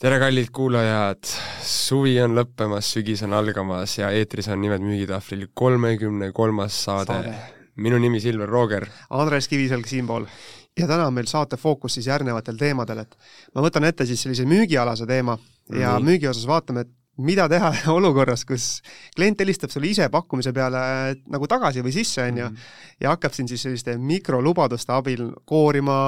tere, kallid kuulajad! suvi on lõppemas, sügis on algamas ja eetris on Nimed müügitahvlil kolmekümne kolmas saade, saade.. minu nimi Silver Rooger. Andres Kiviselg siinpool. ja täna on meil saate fookus siis järgnevatel teemadel, et ma võtan ette siis sellise müügialase teema ja Nii. müügi osas vaatame, et mida teha olukorras, kus klient helistab sulle ise pakkumise peale nagu tagasi või sisse, on ju, mhm. ja hakkab siin siis selliste mikrolubaduste abil koorima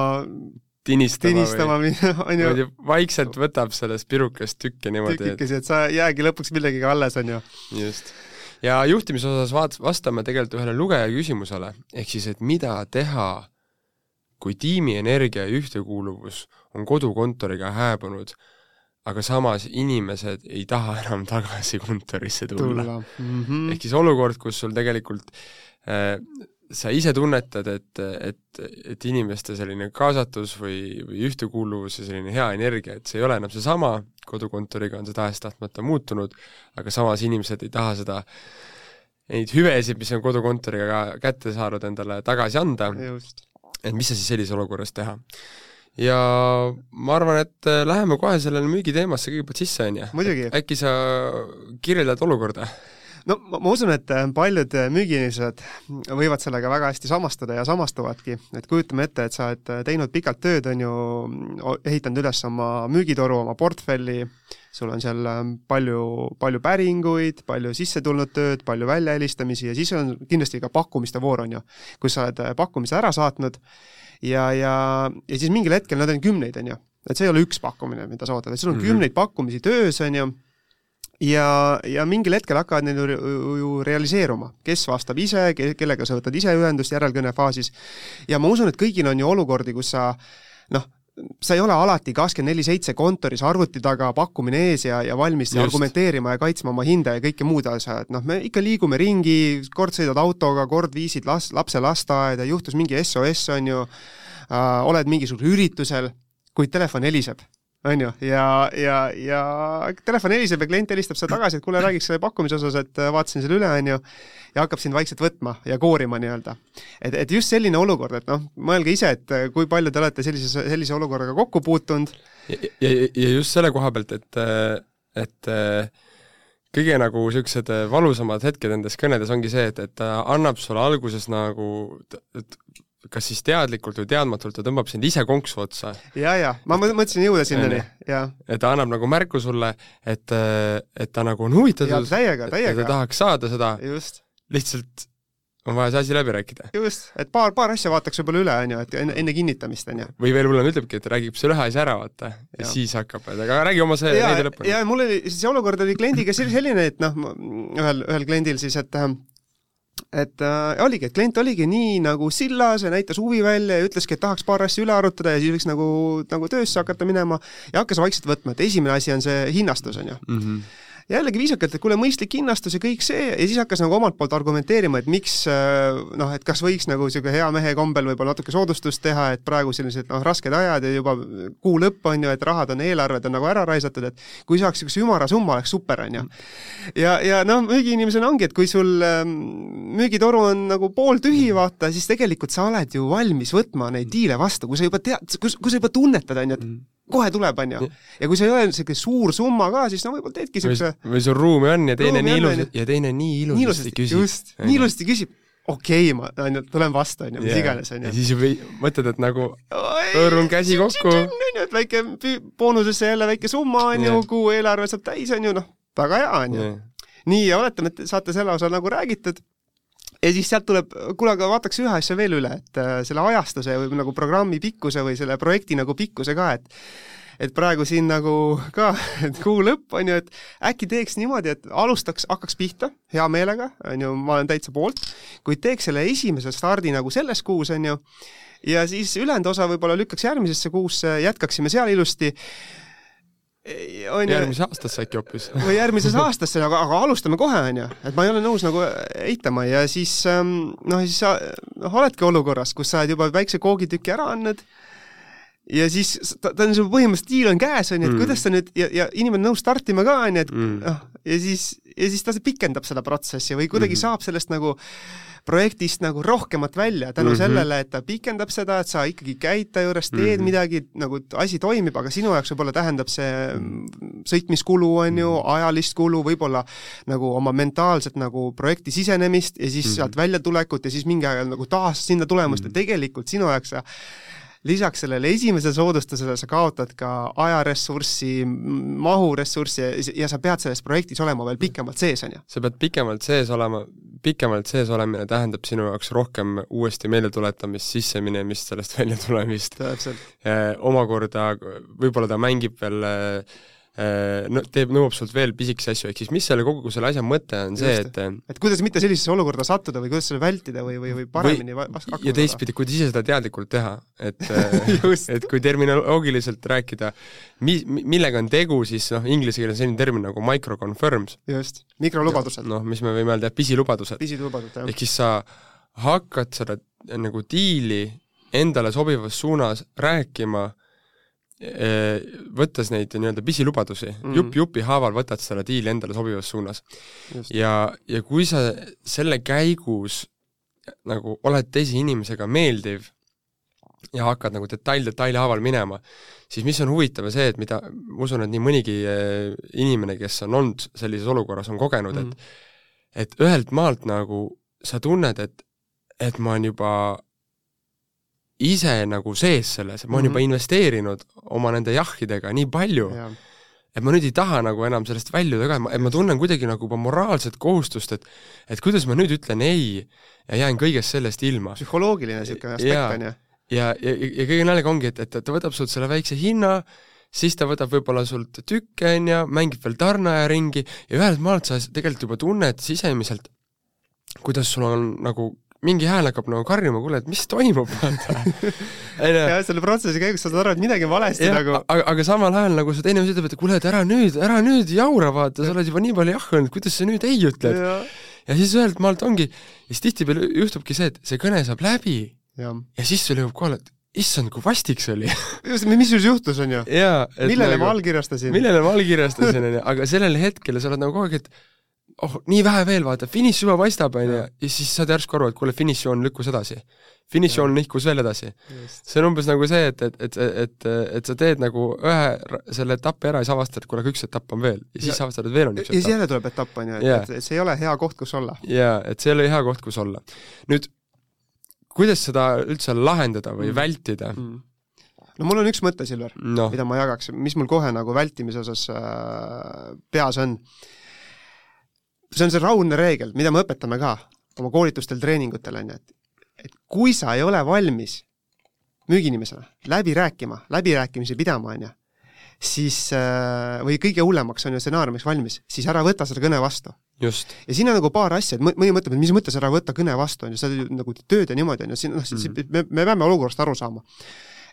tinistama, tinistama või on ju. vaikselt võtab sellest pirukast tükke niimoodi. tükikesi, et sa jäägi lõpuks millegagi alles, on ju. just. ja juhtimise osas vaat-, vastame tegelikult ühele lugeja küsimusele, ehk siis, et mida teha, kui tiimi energia ja ühtekuuluvus on kodukontoriga hääbunud aga samas inimesed ei taha enam tagasi kontorisse tulla, tulla.. Mm -hmm. ehk siis olukord, kus sul tegelikult äh, sa ise tunnetad, et, et, et inimeste selline kaasatus või, või ühtekuuluvus ja selline hea energia, et see ei ole enam seesama, kodukontoriga on see tahes-tahtmata muutunud, aga samas inimesed ei taha seda, neid hüvesid, mis on kodukontoriga kätte saanud, endale tagasi anda. et mis sa siis sellises olukorras teha? ja ma arvan, et äh, läheme kohe sellele müügiteemasse kõigepealt sisse, on ju? äkki sa kirjeldad olukorda? No ma, ma usun, et äh, paljud äh, müügiinimesed võivad sellega väga hästi samastuda ja samastuvadki, et kujutame ette, et sa oled teinud pikalt tööd, on ju, ehitanud üles oma müügitoru, oma portfelli, sul on seal palju, palju päringuid, palju sisse tulnud tööd, palju väljahelistamisi ja siis on kindlasti ka pakkumiste voor, on ju, kus sa oled pakkumise ära saatnud ja, ja, ja siis mingil hetkel nad on kümneid, on ju. et see ei ole üks pakkumine, mida sa ootad, et sul on mm -hmm. kümneid pakkumisi töös, on ju, ja, ja mingil hetkel hakkavad need ju, ju realiseeruma, kes vastab ise, kellega sa võtad ise ühendust järelkõne faasis, ja ma usun, et kõigil on ju olukordi, kus sa noh, sa ei ole alati kakskümmend neli seitse kontoris arvuti taga, pakkumine ees ja, ja valmis Just. argumenteerima ja kaitsma oma hinda ja kõike muud asja, et noh, me ikka liigume ringi, kord sõidad autoga, kord viisid las-, lapse lasteaeda, juhtus mingi SOS, on ju. Äh,, oled mingisugusel üritusel, kuid telefon heliseb on ju, ja, ja, ja telefon heliseb ja klient helistab sulle tagasi, et kuule, räägiks selle pakkumise osas, et äh, vaatasin selle üle, on ju, ja hakkab sind vaikselt võtma ja koorima nii-öelda. et, et just selline olukord, et noh, mõelge ise, et äh, kui palju te olete sellises, sellise olukorraga kokku puutunud. ja, ja, ja just selle koha pealt, et, äh, et kõige nagu niisugused valusamad hetked nendes kõnedes ongi see, et, et ta annab sulle alguses nagu, et kas siis teadlikult või teadmatult ta tõmbab sind ise konksu otsa. ja, ja ma mõtlesin jõuda sinnani, jah. et ta annab nagu märku sulle, et, et ta nagu on huvitatud, täiega, täiega. ta tahaks saada seda, lihtsalt on vaja see asi läbi rääkida. just, et paar, paar asja vaataks võib-olla üle, on ju, et enne, enne kinnitamist, on ju. või veel hullem ütlebki, et räägib selle ühe asja ära, vaata, ja siis hakkab, aga räägi oma see näide lõpuni. ja mul oli, see olukord oli kliendiga selline, et noh, ühel, ühel kliendil siis, et äh, et äh, oligi, et klient oligi nii nagu sillas ja näitas huvi välja ja ütleski, et tahaks paar asja üle arutada ja siis võiks nagu, nagu töösse hakata minema ja hakkas vaikselt võtma, et esimene asi on see hinnastus, on ju mm. -hmm jällegi viisakalt, et kuule, mõistlik hinnastus ja kõik see ja siis hakkas nagu omalt poolt argumenteerima, et miks äh, noh, et kas võiks nagu niisugune hea mehe kombel võib-olla natuke soodustust teha, et praegu sellised noh, rasked ajad ja juba kuu lõpp on ju, et rahad on, eelarved on nagu ära raisatud, et kui saaks niisuguse ümara summa, oleks super, on ju. ja, ja noh, müügiinimesena ongi, et kui sul ähm, müügitoru on nagu pooltühi, vaata, siis tegelikult sa oled ju valmis võtma neid diile vastu, kui sa juba tead, kui, kui sa juba tunnetad, on ju, et kohe tuleb, on ju. ja kui see ei ole niisugune suur summa ka, siis no võib-olla teedki niisuguse või sul ruumi on ja teine nii ilus, ja teine nii ilusasti küsib. just, nii ilusasti küsib, okei okay,, ma, on ju, tulen vastu, on ju, mis iganes, on ju. ja siis juba mõtled, et nagu hõõrun käsi kokku. on ju, et väike boonusesse jälle väike summa, on ju, kuu eelarve saab täis, on ju, noh, väga hea, on ju. nii, ja oletame, et saate selle osa nagu räägitud ja siis sealt tuleb, kuule, aga vaataks ühe asja veel üle, et äh, selle ajastuse või nagu programmi pikkuse või selle projekti nagu pikkuse ka, et et praegu siin nagu ka, et kuu lõpp on ju, et äkki teeks niimoodi, et alustaks, hakkaks pihta hea meelega, on ju, ma olen täitsa poolt, kuid teeks selle esimese stardi nagu selles kuus, on ju, ja siis ülejäänud osa võib-olla lükkaks järgmisesse kuusse, jätkaksime seal ilusti on ju järgmise aastasse äkki hoopis või järgmisesse aastasse, aga, aga alustame kohe, on ju. et ma ei ole nõus nagu eitama ja siis ähm, noh, siis sa noh, oledki olukorras, kus sa oled juba väikse koogitüki ära andnud ja siis ta, ta on sul põhimõtteliselt diil on käes, on ju, et mm. kuidas sa nüüd ja, ja inimene on nõus startima ka, on ju, et mm. noh, ja siis, ja siis ta pikendab seda protsessi või kuidagi mm saab sellest nagu projektist nagu rohkemat välja tänu mm -hmm. sellele, et ta pikendab seda, et sa ikkagi käid ta juures, teed mm -hmm. midagi, nagu asi toimib, aga sinu jaoks võib-olla tähendab see sõitmiskulu, on ju, mhm. ajalist kulu, võib-olla nagu oma mentaalset nagu projekti sisenemist ja siis mm -hmm. sealt väljatulekut ja siis mingi aeg nagu taas sinna tulemust mm -hmm. ja tegelikult sinu jaoks sa lisaks sellele esimesele soodustusele sa kaotad ka ajaressurssi, mahuressurssi ja sa pead selles projektis olema veel pikemalt sees, on ju? sa pead pikemalt sees olema, pikemalt sees olemine tähendab sinu jaoks rohkem uuesti meeldetuletamist, sisseminemist, sellest väljatulemist. omakorda võib-olla ta mängib veel äh, Äh, no teeb, nõuab sult veel pisikesi asju, ehk siis mis selle kogu selle asja mõte on see, et et kuidas mitte sellisesse olukorda sattuda või kuidas seda vältida või, või, või paremini või, ja teistpidi, kuidas ise seda teadlikult teha, et et kui terminoloogiliselt rääkida, mi-, millega on tegu, siis noh, inglise keeles on selline termin nagu micro-confirms. just, mikrolubadused. noh, mis me võime öelda, pisilubadused. pisilubadused, jah. ehk siis sa hakkad seda nagu diili endale sobivas suunas rääkima võttes neid nii-öelda pisilubadusi mm, -hmm. jupp jupi haaval võtad selle diili endale sobivas suunas. ja, ja kui sa selle käigus nagu oled teise inimesega meeldiv ja hakkad nagu detail detaili haaval minema, siis mis on huvitav, on see, et mida, ma usun, et nii mõnigi eh, inimene, kes on olnud sellises olukorras, on kogenud mm, -hmm. et et ühelt maalt nagu sa tunned, et et ma olen juba ise nagu sees selles, ma olen mm -hmm. juba mhm. investeerinud oma nende jahhidega nii palju ja., et ma nüüd ei taha nagu enam sellest väljuda ka, et ma, et tunnen kuidagi nagu juba moraalset kohustust, et et kuidas ma nüüd ütlen ei ja jään kõigest sellest ilma. psühholoogiline niisugune aspekt, on ju? ja, ja, ja, ja kõige naljaga ongi, et, et ta võtab sult selle väikse hinna, siis ta võtab võib-olla sult tükke, on ju, mängib veel tarneaja ringi ja ühelt maalt sa tegelikult juba tunned sisemiselt, kuidas sul on nagu mingi hääl hakkab nagu karjuma, kuule, et mis toimub, vaata. ja selle protsessi käigus saad aru, et midagi on valesti ja, nagu. aga, aga samal ajal nagu see teine mees ütleb, et kuule, et ära nüüd, ära nüüd jaura, vaata, sa oled juba nii palju jah öelnud, kuidas sa nüüd ei ütled. ja siis ühelt maalt ongi, ja siis tihtipeale juhtubki see, et see kõne saab läbi ja, ja siis sul jõuab kohale, et issand, kui vastik see oli just, mis sul juhtus, on ju? millele nagu, ma allkirjastasin? millele ma allkirjastasin, on ju, aga sellel hetkel sa oled nagu kogu aeg, et oh, nii vähe veel, vaata, finiš juba paistab, on ju, ja siis saad järsku aru, et kuule, finišijoon lükkus edasi. finišijoon nihkus veel edasi. see on umbes nagu see, et, et, et, et, et sa teed nagu ühe selle etapi ära ja siis avastad, et kuule, aga üks etapp on veel. ja siis ja. avastad, et veel on üks etapp. ja siis jälle tuleb etapp, on ju, et, et, see ei ole hea koht, kus olla. jaa, et see ei ole hea koht, kus olla. nüüd, kuidas seda üldse lahendada või mm. vältida mm.? no mul on üks mõte, Silver no., mida ma jagaks, mis mul kohe nagu vältimise osas äh, peas on see on see raudne reegel, mida me õpetame ka oma koolitustel, treeningutel, on ju, et et kui sa ei ole valmis müügiinimesena läbi rääkima, läbirääkimisi pidama, on ju, siis äh, või kõige hullemaks on ju stsenaariumiks valmis, siis ära võta seda kõne vastu. ja siin on nagu paar asja, et mõni mõtleb, et mis mõttes ära võtta kõne vastu, on ju, sa nagu tööd ja niimoodi, on ju, siin noh, mhm. me, me peame olukorrast aru saama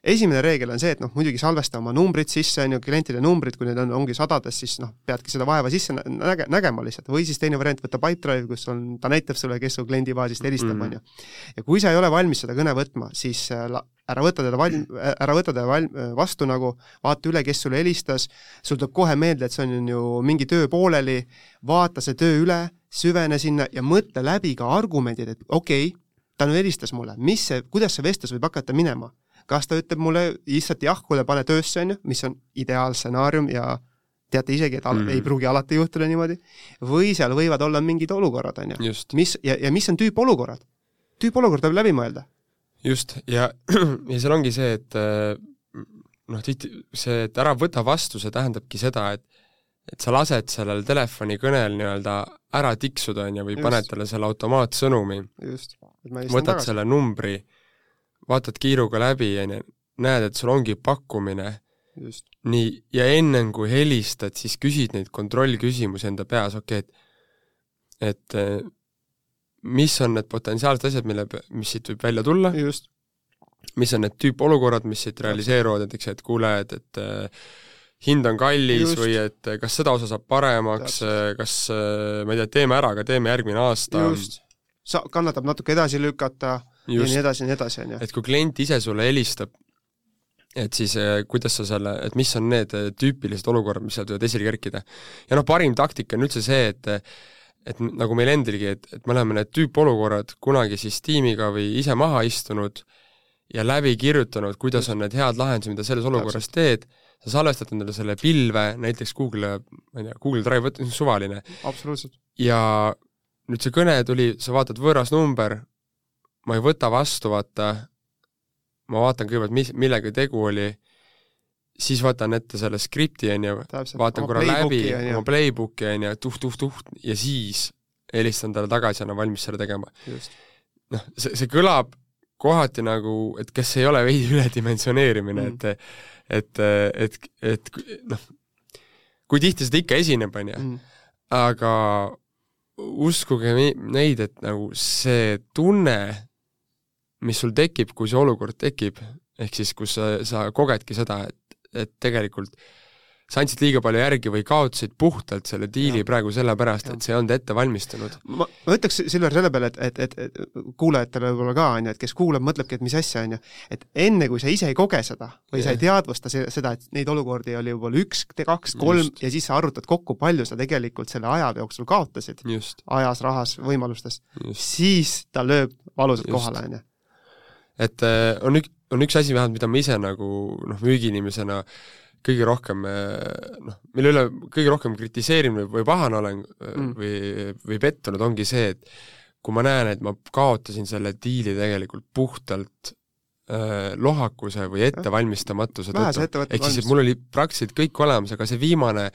esimene reegel on see, et noh, muidugi salvesta oma numbrid sisse, on ju, klientide numbrid, kui need on, ongi sadades, siis noh, peadki seda vaeva sisse näge-, nägema lihtsalt, või siis teine variant, võtta Pipedrive, kus on, ta näitab sulle, kes su kliendibaasist helistab mm, -hmm. on ju. ja kui sa ei ole valmis seda kõne võtma, siis äh, ära võta teda valm-, ära võta teda valm-, vastu nagu, vaata üle, kes sulle helistas, sul tuleb kohe meelde, et see on ju mingi töö pooleli, vaata see töö üle, süvene sinna ja mõtle läbi ka argumendid, et okei okay,, ta nüüd helistas mulle, mis see, kuidas see vestlus võib hakata minema kas ta ütleb mulle lihtsalt jah, kuule pane töösse, on ju, mis on ideaalstsenaarium ja teate isegi, et mm. ei pruugi alati juhtuda niimoodi, või seal võivad olla mingid olukorrad, on ju. mis, ja, ja mis on tüüpolukorrad? tüüpolukord tuleb läbi mõelda. just, ja, ja seal ongi see, et äh, noh, tihti see, et ära võta vastu, see tähendabki seda, et et sa lased sellel telefonikõnel nii-öelda ära tiksuda, on ju, või just. paned talle selle automaatsõnumi. võtad tagasi. selle numbri vaatad kiiruga läbi, ju, näed, et sul ongi pakkumine, nii, ja ennem kui helistad, siis küsid neid kontrollküsimusi enda peas, okei okay,, et et eh, mis on need potentsiaalsed asjad, mille, mis siit võib välja tulla, mis on need tüüpolukorrad, mis siit realiseeruvad, näiteks et kuule, et, et eh, hind on kallis Just. või et kas seda osa saab paremaks, kas ma ei tea, teeme ära, aga teeme järgmine aasta. just, sa, kannatab natuke edasi lükata. Ja nii edasi ja nii edasi, on ju. et kui klient ise sulle helistab et siis eh, kuidas sa selle, et mis on need eh, tüüpilised olukorrad, mis sealt võivad esile kerkida. ja noh, parim taktika on üldse see, et et nagu meil endilgi, et, et me oleme need tüüpolukorrad kunagi siis tiimiga või ise maha istunud ja läbi kirjutanud, kuidas on need head lahendused, mida selles olukorras teed, sa salvestad endale selle pilve, näiteks Google, ma ei tea, Google Drive, suvaline. absoluutselt. ja nüüd see kõne tuli, sa vaatad võõras number, ma ei võta vastu, vaata, ma vaatan kõigepealt, mis, millega tegu oli, siis võtan ette selle skripti, on ju, vaatan korra läbi oma playbooki, on ju, tuh-tuh-tuh, ja siis helistan talle tagasi, annan valmis selle tegema. noh, see, see kõlab kohati nagu, et kas ei ole veidi üledimensioneerimine mm., et et, et, et noh, kui tihti seda ikka esineb, on ju, mm. aga uskuge neid, et nagu see tunne, mis sul tekib, kui see olukord tekib, ehk siis kus sa, sa kogedki seda, et, et tegelikult sa andsid liiga palju järgi või kaotasid puhtalt selle diili ja. praegu sellepärast, et see ei olnud ette valmistunud. ma, ma ütleks Silver selle peale, et, et, et, et kuulajatele võib-olla ka, on ju, et kes kuulab, mõtlebki, et mis asja, on ju, et enne, kui sa ise ei koge seda või yeah. sa ei teadvusta seda, et neid olukordi oli võib-olla üks, kaks, kolm Just. ja siis sa arvutad kokku, palju sa tegelikult selle aja jooksul kaotasid, ajas, rahas, võimalustes, siis ta lööb valusalt Just. kohale, on ju. Et äh, on ük-, on üks asi vähemalt, mida ma ise nagu noh, müügiinimesena äh, kõige rohkem eh, noh, mille üle kõige rohkem kritiseerin või, või pahane olen eh, mm. või, või pettunud, ongi see, et kui ma näen, et ma kaotasin selle diili tegelikult puhtalt äh, lohakuse või ettevalmistamatuse tõttu, ehk siis, et mul oli praktiliselt kõik olemas, aga see viimane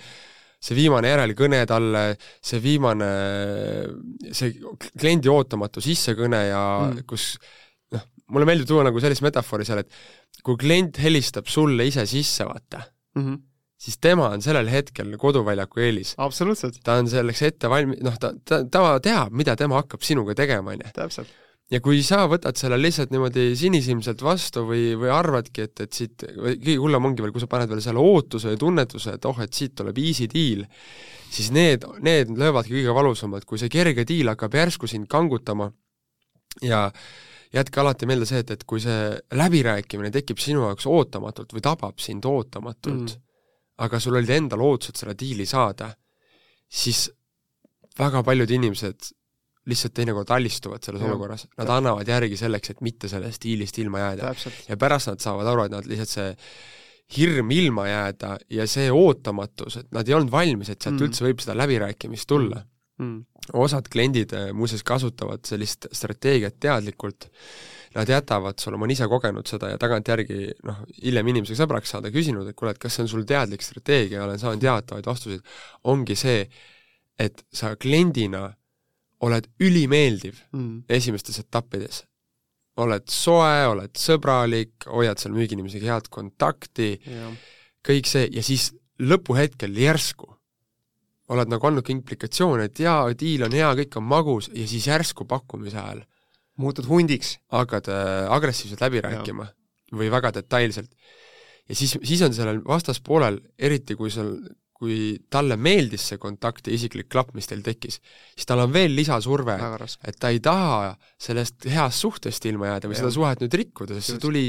see viimane järelkõne talle, see viimane, see kliendi ootamatu sissekõne ja mm. kus mulle meeldib tuua nagu sellist metafoori seal, et kui klient helistab sulle ise sisse, vaata mm, -hmm. siis tema on sellel hetkel koduväljaku eelis. absoluutselt. ta on selleks ette valmi-, noh, ta, ta, ta teab, mida tema hakkab sinuga tegema, on ju. täpselt ja kui sa võtad selle lihtsalt niimoodi sinisilmselt vastu või, või arvadki, et, et siit, või kõige hullem ongi veel, kui sa paned veel selle ootuse ja tunnetuse, et oh, et siit tuleb easy deal, siis need, need löövadki kõige valusamalt, kui see kerge deal hakkab järsku sind kangutama ja jätke alati meelde see, et, et kui see läbirääkimine tekib sinu jaoks ootamatult või tabab sind ootamatult mm., aga sul olid endal ootused selle diili saada, siis väga paljud inimesed lihtsalt teinekord alistuvad selles ja, olukorras, nad annavad järgi selleks, et mitte sellest diilist ilma jääda. ja pärast nad saavad aru, et nad lihtsalt see hirm ilma jääda ja see ootamatus, et nad ei olnud valmis, et sealt mm. üldse võib seda läbirääkimist tulla mm mm.. osad kliendid äh, muuseas kasutavad sellist strateegiat teadlikult, nad jätavad sulle, ma olen ise kogenud seda ja tagantjärgi noh, hiljem inimesega sõbraks saada, küsinud, et kuule, et kas see on sul teadlik strateegia olen saanud teatavaid vastuseid, ongi see, et sa kliendina oled ülimeeldiv mm. esimestes etappides. oled soe, oled sõbralik, hoiad seal müügiinimesega head kontakti, kõik see, ja siis lõpuhetkel järsku oled nagu andnud ka implikatsioone, et jaa, diil on hea, kõik on magus ja siis järsku pakkumise ajal muutud hundiks. hakkad äh, agressiivselt läbi rääkima ja. või väga detailselt. ja siis, siis on sellel vastaspoolel, eriti kui sul kui talle meeldis see kontakt ja isiklik klapp, mis teil tekkis, siis tal on veel lisasurve, et ta ei taha sellest heast suhtest ilma jääda või ja. seda suhet nüüd rikkuda, sest see tuli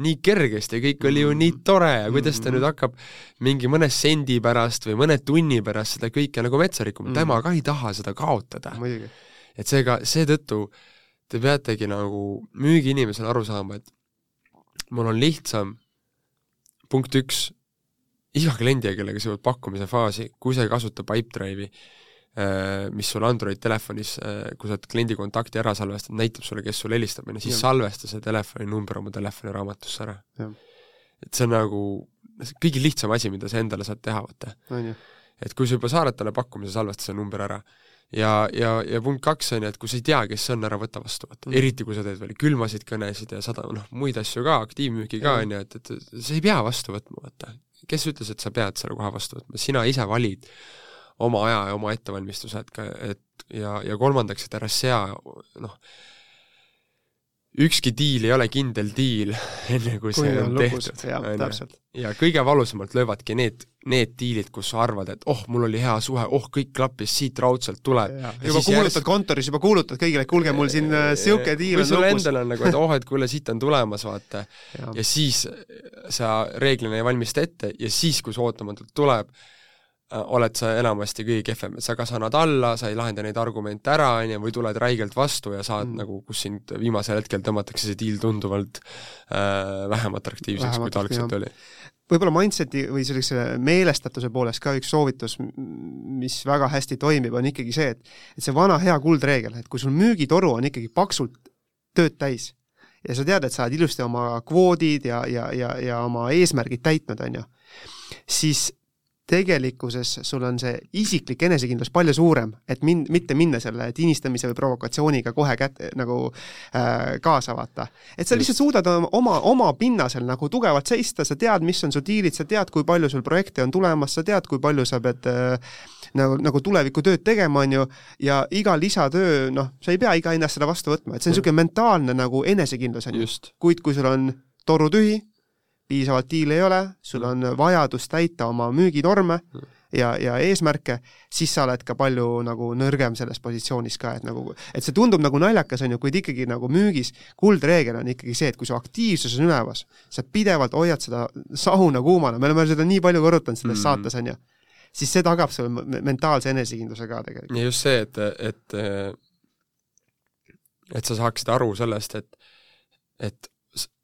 nii kergesti ja kõik oli ju nii tore ja kuidas ta mm. nüüd hakkab mingi mõne sendi pärast või mõne tunni pärast seda kõike nagu metsa rikkuma. Mm, tema ka ei taha seda kaotada. et seega, seetõttu te peategi nagu müügiinimesena aru saama, et mul on lihtsam punkt üks, iga kliendiga, kellega sa jõuad pakkumise faasi, kui sa ei kasuta Pipedrive'i, äh, mis sul Android telefonis, äh, kui sa oled kliendi kontakti ära salvestanud, näitab sulle, kes sulle helistab, on ju, siis ja. salvesta see telefoninumber oma telefoniraamatusse ära. et see on nagu kõige lihtsam asi, mida sa endale saad teha, vaata. et kui sa juba saadad talle pakkumise, salvesta see number ära ja, ja, ja punkt kaks on ju, et kui sa ei tea, kes see on, ära võta vastu, vaata mm., eriti kui sa teed veel külmasid kõnesid ja sada noh, muid asju ka, aktiivmüüki ka, on ju, et, et sa ei pea vastu võtma, vaata kes ütles, et sa pead selle koha vastu võtma, sina ise valid oma aja ja oma ettevalmistuse, et ka, et ja, ja kolmandaks, et ära sea noh, ükski diil ei ole kindel diil, enne kui see on, on tehtud. täpselt. ja kõige valusamalt löövadki need, need diilid, kus sa arvad, et oh, mul oli hea suhe, oh, kõik klappis, siit raudselt tuleb. juba kuulutad järjest... kontoris, juba kuulutad kõigile, et kuulge, mul siin niisugune äh, diil on sul endal on nagu, et oh, et kuule, siit on tulemas, vaata. ja siis sa reeglina ei valmista ette ja siis, kui see ootamatult tuleb, oled sa enamasti kõige kehvem, et sa kas annad alla, sa ei lahenda neid argumente ära, on ju, või tuled räigelt vastu ja saad mm. nagu, kus sind viimasel hetkel tõmmatakse see diil tunduvalt äh, vähem atraktiivseks, kui ta algselt oli. võib-olla mindseti või sellise meelestatuse poolest ka üks soovitus, mis väga hästi toimib, on ikkagi see, et et see vana hea kuldreegel, et kui sul müügitoru on ikkagi paksult tööd täis ja sa tead, et sa oled ilusti oma kvoodid ja, ja, ja, ja oma eesmärgid täitnud, on ju, siis tegelikkuses sul on see isiklik enesekindlus palju suurem, et min-, mitte minna selle tinistamise või provokatsiooniga kohe kätte nagu äh, kaasa, vaata. et sa lihtsalt suudad oma, oma pinnasel nagu tugevalt seista, sa tead, mis on su diilid, sa tead, kui palju sul projekte on tulemas, sa tead, kui palju sa pead äh, nagu, nagu tulevikutööd tegema, on ju, ja iga lisatöö, noh, sa ei pea iga hinnast seda vastu võtma, et see on niisugune mentaalne nagu enesekindlus, on ju. kuid kui sul on toru tühi, piisavalt diile ei ole, sul on vajadus täita oma müüginorme ja, ja eesmärke, siis sa oled ka palju nagu nõrgem selles positsioonis ka, et nagu, et see tundub nagu naljakas, on ju, kuid ikkagi nagu müügis kuldreegel on ikkagi see, et kui su aktiivsus on ülemas, sa pidevalt hoiad seda sauna kuumana, me oleme seda nii palju korrutanud selles mm. saates, on ju, siis see tagab sulle mentaalse enesekindluse ka tegelikult. ja just see, et, et et sa saaksid aru sellest, et et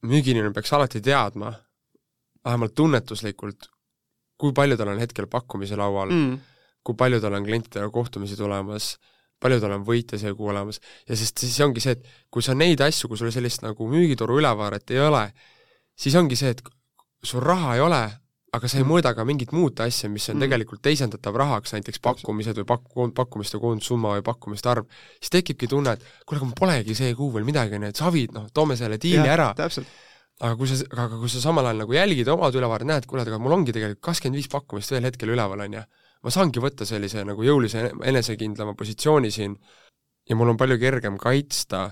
müügiinimene peaks alati teadma, vähemalt tunnetuslikult, kui palju tal on hetkel pakkumisi laual mm., kui palju tal on klientidega kohtumisi tulemas, palju tal on võite see kuu olemas ja sest siis ongi see, et kui sa neid asju, kui sul sellist nagu müügitoru ülevaaret ei ole, siis ongi see, et sul raha ei ole, aga sa ei mõõda ka mingit muud asja, mis on mm. tegelikult teisendatav rahaks, näiteks pakkumised või pakku, pakkumiste koondsumma või pakkumiste arv, siis tekibki tunne, et kuule, aga mul polegi see kuu veel midagi, et savid, noh, toome selle diili ära. täpselt aga kui sa, aga kui sa samal ajal nagu jälgid omad ülevaadet, näed, kuule, aga mul ongi tegelikult kakskümmend viis pakkumist veel hetkel üleval, on ju, ma saangi võtta sellise nagu jõulise enesekindlama positsiooni siin ja mul on palju kergem kaitsta,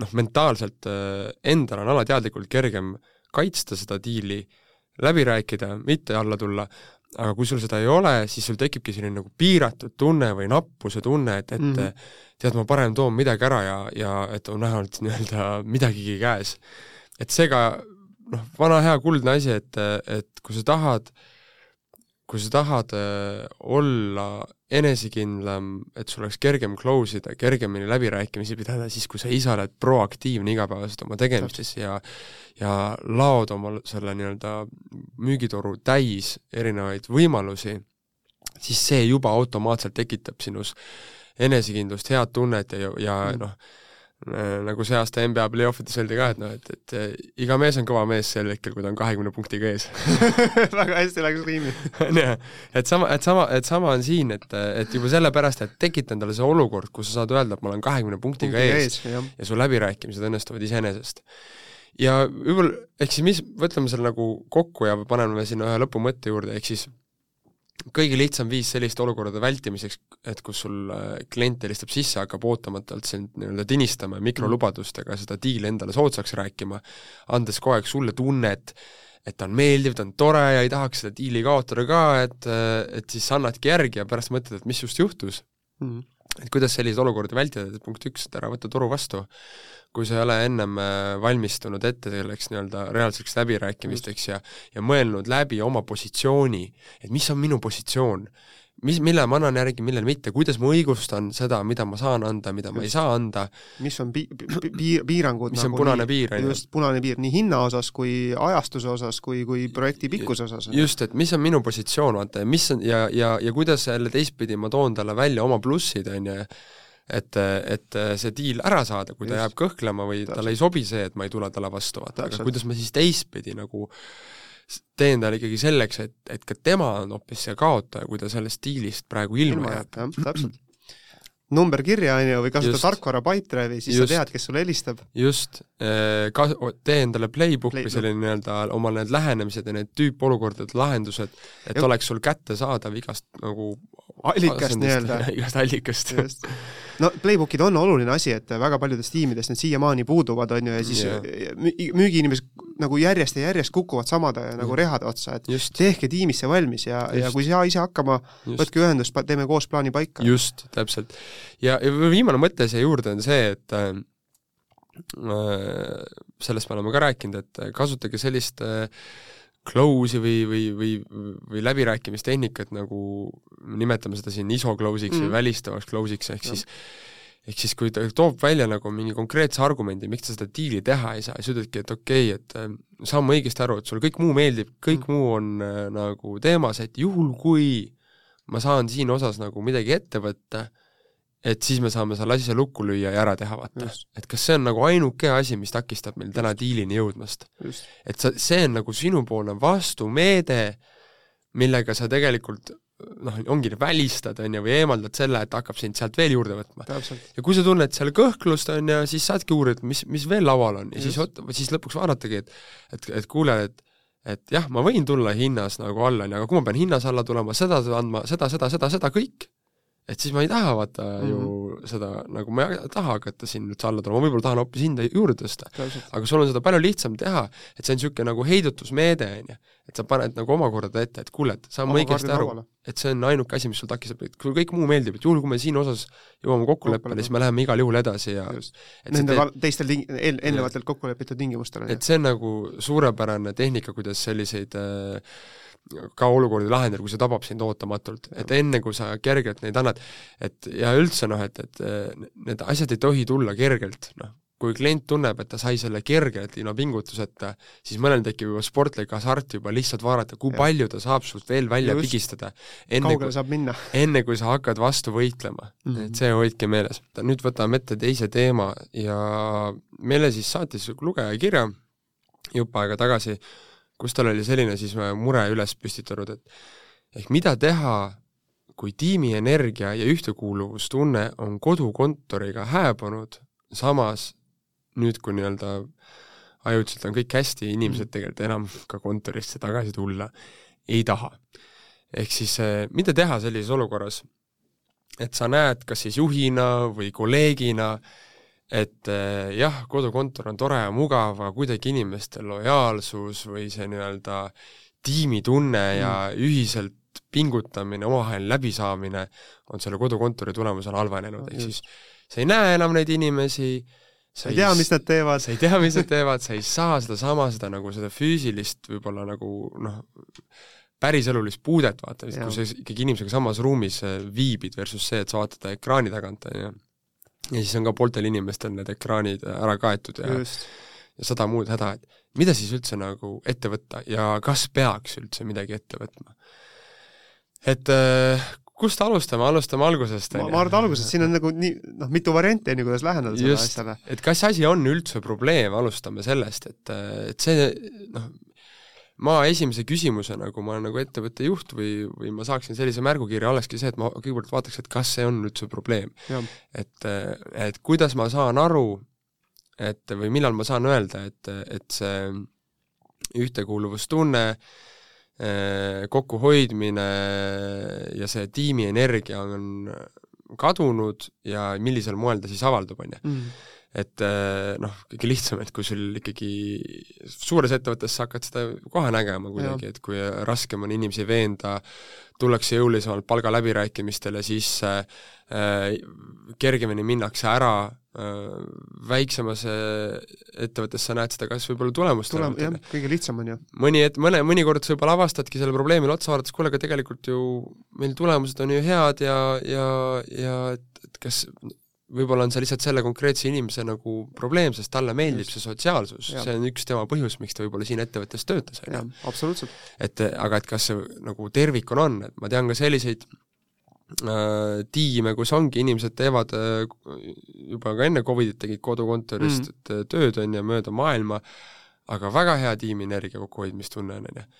noh, mentaalselt äh, endal on alateadlikult kergem kaitsta seda diili, läbi rääkida, mitte alla tulla, aga kui sul seda ei ole, siis sul tekibki selline nagu piiratud tunne või nappuse tunne, et, et mm -hmm. tead, ma parem toon midagi ära ja, ja et on vähemalt nii-öelda midagigi käes et seega noh, vana hea kuldne asi, et, et kui sa tahad, kui sa tahad äh, olla enesekindlam, et sul oleks kergem close ida, kergemini läbirääkimisi pidada, siis kui sa ise oled proaktiivne igapäevaselt oma tegemistes ja ja laod oma selle nii-öelda müügitoru täis erinevaid võimalusi, siis see juba automaatselt tekitab sinus enesekindlust, head tunnet ja, ja mm. noh, nagu see aasta NBA play-offides öeldi ka, et noh, et, et iga mees on kõva mees sel hetkel, kui ta on kahekümne punktiga ees väga hästi läks riimi on jah, et sama, et sama, et sama on siin, et, et juba sellepärast, et tekita endale see olukord, kus sa saad öelda, et ma olen kahekümne punktiga Punkti ees, ees ja. ja su läbirääkimised õnnestuvad iseenesest. ja võib-olla, ehk siis mis, võtame selle nagu kokku ja paneme sinna ühe lõpumõtte juurde, ehk siis kõige lihtsam viis selliste olukordade vältimiseks, et kus sul äh, klient helistab sisse, hakkab ootamatult sind nii-öelda tinistama ja mikrolubadustega seda diili endale soodsaks rääkima, andes kogu aeg sulle tunnet, et ta on meeldiv, ta on tore ja ei tahaks seda diili kaotada ka, et, äh, et siis annadki järgi ja pärast mõtled, et mis just juhtus mm. -hmm. et kuidas selliseid olukordi vältida, et punkt üks, et ära võta toru vastu kui sa ei ole ennem äh, valmistunud ette selleks nii-öelda reaalseks läbirääkimisteks ja ja mõelnud läbi oma positsiooni, et mis on minu positsioon, mis, mille ma annan järgi, millele mitte, kuidas ma õigustan seda, mida ma saan anda, mida ma ei saa anda. mis on pi-, pi-, piirangud mis nagu on punane nii, piir, on ju. just, punane piir nii hinna osas kui ajastuse osas kui, kui projekti pikkuse osas. just, et mis on minu positsioon, vaata, ja mis on ja, ja, ja kuidas jälle teistpidi ma toon talle välja oma plussid, on ju, et, et see diil ära saada, kui ta Just. jääb kõhklema või Täpselt. talle ei sobi see, et ma ei tule talle vastu, vaata, aga kuidas ma siis teistpidi nagu teen talle ikkagi selleks, et, et ka tema on hoopis see kaotaja, kui ta sellest diilist praegu ilma, ilma jääb. jah, täpselt number kirja, on ju, või kasuta tarkvara Pipedrive'i, siis just, sa tead, kes sulle helistab. just, eh, ka-, tee endale playbook Play või selline nii-öelda oma need lähenemised ja need tüüpolukordade lahendused, et ja. oleks sul kättesaadav igast nagu allikast nii-öelda. igast allikast. no playbook'id on oluline asi, et väga paljudes tiimides need siiamaani puuduvad, on ju, ja siis yeah. müügiinimesed nagu järjest ja järjest kukuvad samade nagu rehade otsa, et just. tehke tiimis see valmis ja, ja kui ei saa ise hakkama, võtke ühendust, teeme koos plaani paika. just, täpselt. ja, ja viimane mõte siia juurde on see, et äh, sellest me oleme ka rääkinud, et kasutage sellist äh, close'i või, või, või, või läbirääkimistehnikat, nagu nimetame seda siin ISO close'iks mm. või välistavaks close'iks, ehk ja. siis ehk siis kui ta toob välja nagu mingi konkreetse argumendi, miks ta seda diili teha ei saa, siis ütledki, et okei okay,, et äh, saame õigesti aru, et sulle kõik muu meeldib, kõik mm. muu on äh, nagu teemas, et juhul, kui ma saan siin osas nagu midagi ette võtta, et siis me saame selle asja lukku lüüa ja ära teha, vaata. et kas see on nagu ainuke asi, mis takistab meil täna diilini jõudmast. et sa, see on nagu sinupoolne vastumeede, millega sa tegelikult noh, ongi, välistad, on ju, või eemaldad selle, et hakkab sind sealt veel juurde võtma. ja kui sa tunned seal kõhklust, on ju, siis saadki uurida, mis, mis veel laual on ja Just. siis, siis lõpuks vaadatagi, et et, et kuule, et et jah, ma võin tulla hinnas nagu alla, on ju, aga kui ma pean hinnas alla tulema, seda andma, seda, seda, seda, seda, kõik, et siis ma ei taha vaata mm -hmm. ju mhm. seda, nagu ma ei taha hakata siin üldse alla tulema, ma võib-olla tahan hoopis hinda juurde tõsta. aga sul on seda palju lihtsam teha, et see on niisugune nagu heidutusmeede, on ju. et sa paned nagu omakorda ette, et kuule, et saame õigesti aru, et see on ainuke asi, mis sul takistab, et kui kõik muu meeldib, et juhul, kui me siin osas jõuame kokkuleppele, siis me läheme igal juhul edasi ja Nende teed, teistel ting-, eel-, eelnevatelt kokku lepitud tingimustel. et see on nagu suurepärane tehnika, kuidas selliseid äh, ka olukordi lahendada, kui see tabab sind ootamatult, et enne, kui sa kergelt neid annad, et ja üldse noh, et, et need asjad ei tohi tulla kergelt, noh, kui klient tunneb, et ta sai selle kergelt ilma pingutuseta, siis mõnel tekib juba sportlik hasart juba lihtsalt vaadata, kui ja. palju ta saab sult veel välja Just. pigistada. kaugele saab minna. enne, kui sa hakkad vastu võitlema mm, -hmm. et see hoidke meeles. nüüd võtame ette teise teema ja meile siis saatis lugeja kirja jupp aega tagasi kus tal oli selline siis mure üles püstitanud, et ehk mida teha, kui tiimi energia ja ühtekuuluvustunne on kodukontoriga hääbunud, samas nüüd, kui nii-öelda ajutiselt on kõik hästi, inimesed mm. tegelikult enam ka kontorisse tagasi tulla ei taha. ehk siis eh, mida teha sellises olukorras, et sa näed kas siis juhina või kolleegina, et eh, jah, kodukontor on tore ja mugav, aga kuidagi inimeste lojaalsus või see nii-öelda tiimitunne mm. ja ühiselt pingutamine, omavaheline läbisaamine on selle kodukontori tulemusel halvenenud, ehk siis sa ei näe enam neid inimesi, sa ei tea, mis nad teevad. sa ei tea, mis nad teevad, sa ei saa sedasama, seda nagu seda füüsilist võib-olla nagu noh, päriselulist puudet vaata, kui sa ikkagi inimesega samas ruumis eh, viibid versus see, et sa vaatad ekraani tagant, on ju ja siis on ka pooltel inimestel need ekraanid ära kaetud ja Just. ja sada muud häda, et mida siis üldse nagu ette võtta ja kas peaks üldse midagi ette võtma? et äh, kust alustame, alustame algusest, ju? ma arvan, et algusest, siin on nagu nii, noh, mitu varianti, on ju, kuidas läheneda sellele asjale. et kas asi on üldse probleem, alustame sellest, et, et see noh, ma esimese küsimusena, kui ma olen nagu ettevõtte juht või, või ma saaksin sellise märgukirja, olekski see, et ma kõigepealt vaataks, et kas see on üldse probleem. et, et kuidas ma saan aru, et või millal ma saan öelda, et, et see ühtekuuluvustunne, kokkuhoidmine ja see tiimi energia on kadunud ja millisel moel ta siis avaldub, on ju. Mm et eh, noh, kõige lihtsam, et kui sul ikkagi suures ettevõttes sa hakkad seda kohe nägema kuidagi, et kui raskem on inimesi veenda, tullakse jõulisemalt palgaläbirääkimistele sisse äh,, kergemini minnakse ära äh,, väiksemas ettevõttes sa näed seda kas võib-olla tulemust Tulem, jah, kõige lihtsam on ju. mõni et-, mõne, mõnikord sa võib-olla avastadki selle probleemile otsa vaadates, kuule, aga tegelikult ju meil tulemused on ju head ja, ja, ja et, et kas võib-olla on see lihtsalt selle konkreetse inimese nagu probleem, sest talle meeldib Just. see sotsiaalsus, see on üks tema põhjus, miks ta võib-olla siin ettevõttes töötas, on ju. absoluutselt. et aga et kas see nagu tervikuna on, et ma tean ka selliseid äh, tiime, kus ongi, inimesed teevad äh, juba ka enne Covidit tegid kodukontorist mm. Tööd, on ju, mööda maailma, aga väga hea tiimienergia kokkuhoidmistunne on, on ju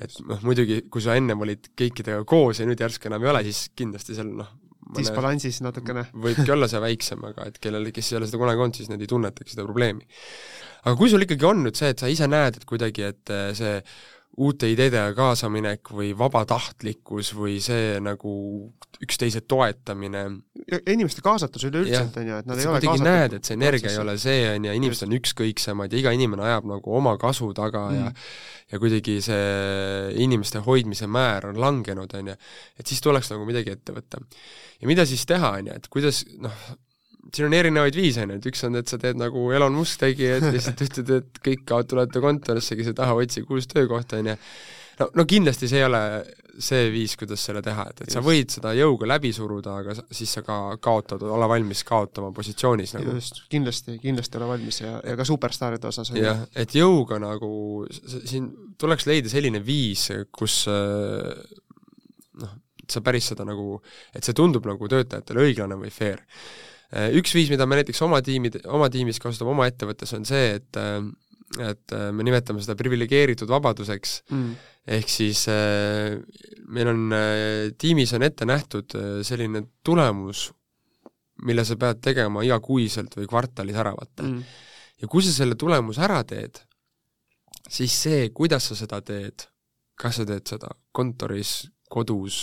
et noh, muidugi kui sa ennem olid kõikidega koos ja nüüd järsku enam ei ole, siis kindlasti seal noh, disbalansis natukene. võibki olla see väiksem, aga et kellel, kes ei ole seda kunagi olnud, siis need ei tunnetagi seda probleemi. aga kui sul ikkagi on nüüd see, et sa ise näed, et kuidagi, et eh, see uute ideedega kaasaminek või vabatahtlikkus või see nagu üksteise toetamine. inimeste kaasatus üleüldiselt, on ju, et nad et ei ole kaasatud näed, et see energia ei ole see, on ju, inimesed on ükskõiksemad ja iga inimene ajab nagu oma kasu taga mm. ja ja kuidagi see inimeste hoidmise määr on langenud, on ju, et siis tuleks nagu midagi ette võtta. ja mida siis teha, on ju, et kuidas noh, siin on erinevaid viise, on ju, et üks on, et sa teed nagu Elon Musk tegi, et lihtsalt ütled, et kõik tulete kontorisse, kes ei taha, otsige uus töökoht, on ju. no, no kindlasti see ei ole see viis, kuidas selle teha, et, et sa võid seda jõuga läbi suruda, aga siis sa ka kaotad, ole valmis kaotama positsioonis nagu. just, kindlasti, kindlasti ole valmis ja, ja ka superstaaride osas. jah, et jõuga nagu, siin tuleks leida selline viis, kus noh, sa päris seda nagu, et see tundub nagu töötajatele õiglane või fair üks viis, mida me näiteks oma tiimid, oma tiimis kasutame oma ettevõttes, on see, et äh, et äh, me nimetame seda priviligeeritud vabaduseks. Mm., ehk siis meil on, tiimis on ette nähtud selline tulemus, mille sa pead tegema igakuiselt või kvartalis ära, vaata mm.. ja kui sa selle tulemuse ära teed, siis see, kuidas sa seda teed, kas sa teed seda kontoris, kodus,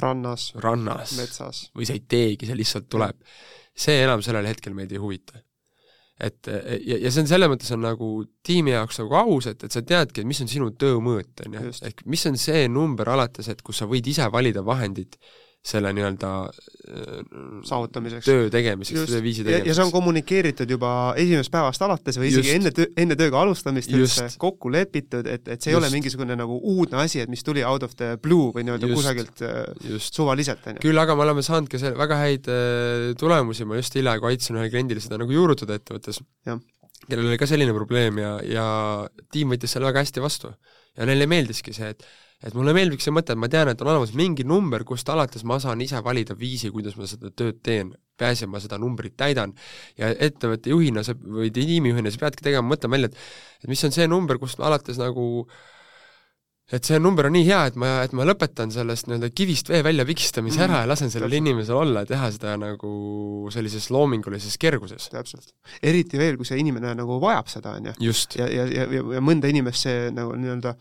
rannas, rannas, metsas. või sa ei teegi, see lihtsalt tuleb. mm see enam sellel hetkel meid ei huvita. et ja, ja see on selles mõttes on nagu tiimi jaoks nagu aus, et, et sa teadki, et mis on sinu töö mõõt, on ju, ehk mis on see number alates, et kus sa võid ise valida vahendid selle nii-öelda äh, saavutamiseks. töö tegemiseks, töö viisi tegemiseks. ja see on kommunikeeritud juba esimesest päevast alates või isegi Just. enne töö, enne tööga alustamist üldse kokku lepitud, et, et see ei Just. ole mingisugune nagu uudne asi, et mis tuli out of the blue või nii-öelda kusagilt äh, Just. suvaliselt, on ju. küll aga me oleme saanud ka selle väga häid äh, tulemusi, ma just hiljaaegu aitasin ühel kliendil seda nagu juurutada ettevõttes, kellel oli ka selline probleem ja, ja tiim võttis selle väga hästi vastu. ja neile meeldiski see, et et mulle meeldib see mõte, et ma tean, et on olemas mingi number, kust alates ma saan ise valida viisi, kuidas ma seda tööd teen. peaasi, et ma seda numbrit täidan ja ettevõtte juhina sa, või tiimijuhina sa peadki tegema, mõtlema välja, et et mis on see number, kust alates nagu et see number on nii hea, et ma, et ma lõpetan sellest nii-öelda kivist vee välja pigistamise mm. ära ja lasen sellel inimesel olla ja teha seda nagu sellises loomingulises kerguses. täpselt. eriti veel, kui see inimene nagu vajab seda, on ju. ja, ja, ja, ja, mõnda inimest see nagu nii-öelda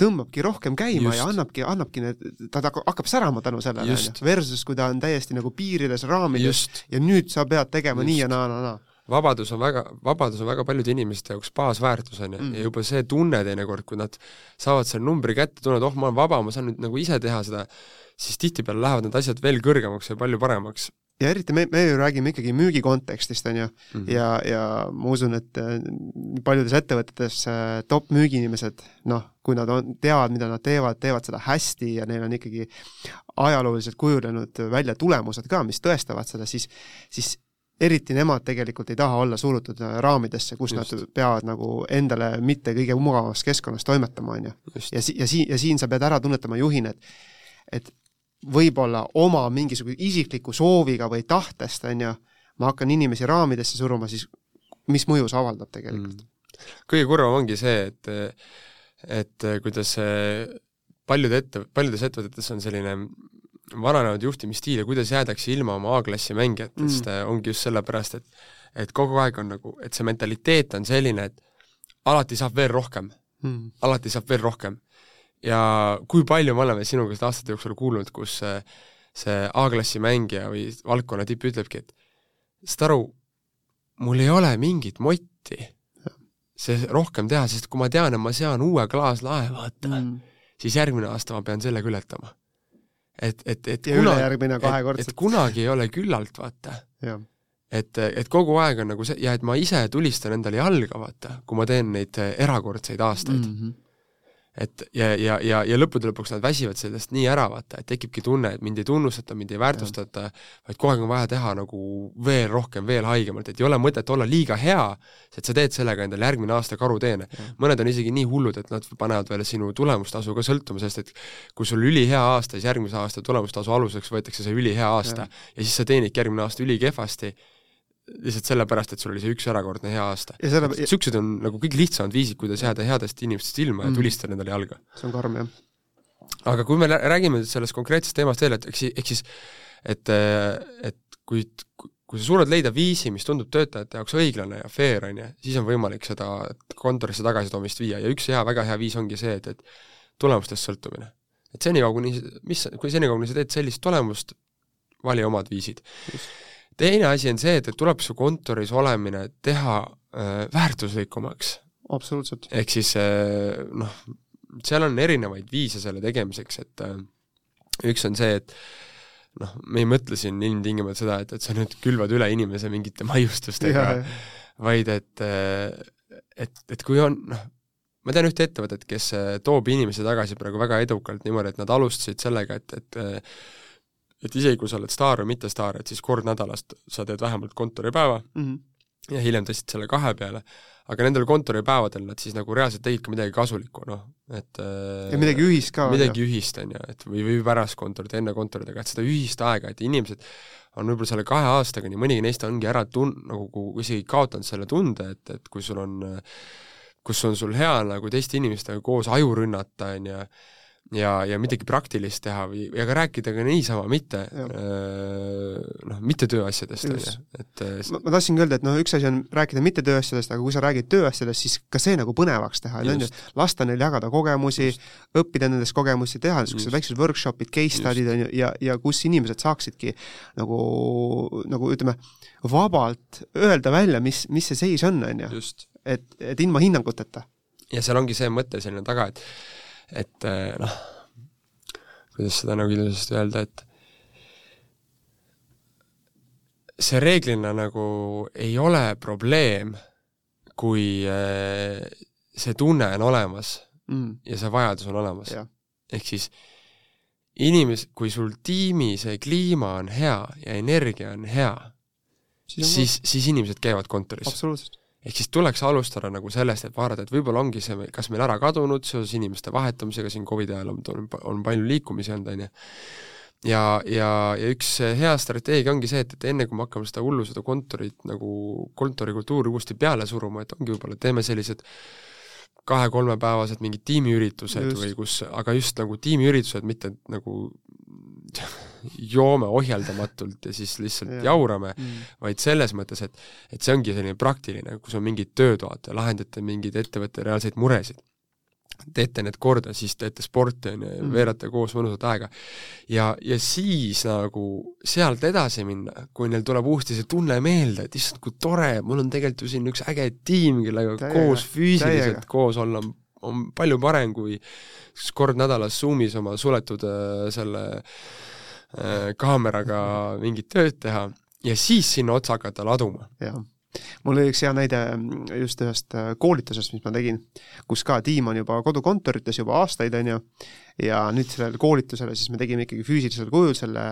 tõmbabki rohkem käima just. ja annabki, annabki need, ta hakkab särama tänu sellele, versus kui ta on täiesti nagu piirides, raamides just. ja nüüd sa pead tegema just. nii ja naa, naa, naa vabadus on väga, vabadus on väga paljude inimeste jaoks baasväärtus, on ju, mm. ja juba see tunne teinekord, kui nad saavad selle numbri kätte, tunnevad, oh, ma olen vaba, ma saan nüüd nagu ise teha seda, siis tihtipeale lähevad need asjad veel kõrgemaks ja palju paremaks ja eriti me, me ju räägime ikkagi müügi kontekstist, on ju mm, -hmm. ja, ja ma usun, et äh, paljudes ettevõtetes äh, top müügiinimesed, noh, kui nad on, teavad, mida nad teevad, teevad seda hästi ja neil on ikkagi ajalooliselt kujunenud välja tulemused ka, mis tõestavad seda, siis, siis eriti nemad tegelikult ei taha olla surutud äh, raamidesse, kus Just. nad peavad nagu endale mitte kõige mugavamas keskkonnas toimetama, on ju. ja si-, ja siin, ja siin sa pead ära tunnetama juhina, et et võib-olla oma mingisuguse isikliku sooviga või tahtest, on ju, ma hakkan inimesi raamidesse suruma, siis mis mõju see avaldab tegelikult mm.? kõige kurvem ongi see, et et kuidas paljude ette, paljudes ettevõtetes on selline vananenud juhtimisstiil ja kuidas jäädakse ilma oma A-klassi mängijatest mm., ongi just sellepärast, et et kogu aeg on nagu, et see mentaliteet on selline, et alati saab veel rohkem mm., alati saab veel rohkem ja kui palju me oleme sinuga seda aastate jooksul kuulnud, kus see, A-klassi mängija või valdkonna tipp ütlebki, et saad aru, mul ei ole mingit motti see rohkem teha, sest kui ma tean, et ma sean uue klaaslae, vaata mm., siis järgmine aasta ma pean sellega ületama. et, et, et ja ülejärgmine kahekordselt. et kunagi ei ole küllalt, vaata. et, et kogu aeg on nagu see, ja et ma ise tulistan endale jalga, vaata, kui ma teen neid erakordseid aastaid mm. -hmm et ja, ja, ja, ja lõppude lõpuks nad väsivad sellest nii ära, vaata, et tekibki tunne, et mind ei tunnustata, mind ei väärtustata, vaid kogu aeg on vaja teha nagu veel rohkem, veel haigemalt, et ei ole mõtet olla liiga hea, et sa teed sellega endale järgmine aasta karuteene. mõned on isegi nii hullud, et nad panevad veel sinu tulemustasu ka sõltuma, sest et kui sul ülihea aasta, siis järgmise aasta tulemustasu aluseks võetakse see ülihea aasta. Ja, ja siis sa teenidki järgmine aasta ülikehvasti lihtsalt sellepärast, et sul oli see üks erakordne hea aasta. niisugused on nagu kõige lihtsamad viisid, kuidas jääda headest inimestest ilma mm. ja tulistada endale jalga. see on karm, jah. aga kui me räägime sellest konkreetsest teemast veel, et eks, ehk siis et, et kui, kui sa suudad leida viisi, mis tundub töötajate jaoks õiglane ja fair, on ju, siis on võimalik seda kontorisse tagasitoomist viia ja üks hea, väga hea viis ongi see, et, et tulemustest sõltumine. et senikaua, kuni, mis, kui senikaua, kuni sa teed sellist tulemust, vali omad viisid. Teine asi on see, et, et tuleb su kontoris olemine teha äh, väärtuslikumaks. absoluutselt. ehk siis äh, noh, seal on erinevaid viise selle tegemiseks, et äh, üks on see, et noh, me ei mõtle siin ilmtingimata seda, et, et sa nüüd külvad üle inimese mingite maiustustega, vaid et, et, et kui on, noh, ma tean ühte ettevõtet, kes toob inimesi tagasi praegu väga edukalt niimoodi, et nad alustasid sellega, et, et et isegi, kui sa oled staar või mitte staar, et siis kord nädalas sa teed vähemalt kontoripäeva mm -hmm. ja hiljem tõstsid selle kahe peale, aga nendel kontoripäevadel nad siis nagu reaalselt tegid ka midagi kasulikku, noh, et ja midagi ühist ka. midagi jah. ühist, on ju, et või, või pärast kontorit, enne kontorit, aga et seda ühist aega, et inimesed on võib-olla selle kahe aastaga, nii mõnigi neist ongi ära tun-, nagu isegi kaotanud selle tunde, et, et kui sul on kus on sul hea nagu teiste inimestega koos aju rünnata, on ju, ja, ja midagi praktilist teha või, ja ka rääkida ka niisama, mitte noh, mitte tööasjadest, on ju, et ma, ma tahtsingi öelda, et noh, üks asi on rääkida mitte tööasjadest, aga kui sa räägid tööasjadest, siis ka see nagu põnevaks teha, on ju, lasta neil jagada kogemusi, õppida nendest kogemusi, teha niisugused väiksed workshop'id, case study'd, on ju, ja, ja kus inimesed saaksidki nagu, nagu ütleme, vabalt öelda välja, mis, mis see seis on, on ju. et, et ilma hinnanguteta. ja seal ongi see mõte selline taga, et et eh, noh, kuidas seda nagu ilusasti öelda, et see reeglina nagu ei ole probleem, kui eh, see tunne on olemas mm. ja see vajadus on olemas. ehk siis inimes-, kui sul tiimi see kliima on hea ja energia on hea, siis, siis, siis inimesed käivad kontoris. absoluutselt ehk siis tuleks alustada nagu sellest, et vaadata, et võib-olla ongi see kas meil ära kadunud seoses inimeste vahetamisega, siin Covidi ajal on, on palju liikumisi olnud, on ju, ja, ja, ja üks hea strateegia ongi see, et, et enne, kui me hakkame seda hullu, seda kontorit nagu, kontorikultuuri uuesti peale suruma, et ongi võib-olla, teeme sellised kahe-kolmepäevased mingid tiimiüritused just. või kus, aga just nagu tiimiüritused, mitte nagu joome ohjeldamatult ja siis lihtsalt ja. jaurame mm., vaid selles mõttes, et et see ongi selline praktiline, kus on mingid töötoad ja lahendate mingeid ettevõtte reaalseid muresid. teete need korda, siis teete sporti, on ju, ja mm. veerate koos mõnusat aega. ja, ja siis nagu sealt edasi minna, kui neil tuleb uuesti see tunne meelde, et issand, kui tore, mul on tegelikult ju siin üks äge tiim, kellega täiega, koos füüsiliselt täiega. koos olla on, on palju parem kui kord nädalas Zoomis oma suletud äh, selle kaameraga mingit tööd teha ja siis sinna otsa hakata laduma. Mul oli üks hea näide just ühest äh, koolitusest, mis ma tegin, kus ka tiim on juba kodukontorites juba aastaid, on ju, ja nüüd sellele koolitusele siis me tegime ikkagi füüsilisel kujul selle,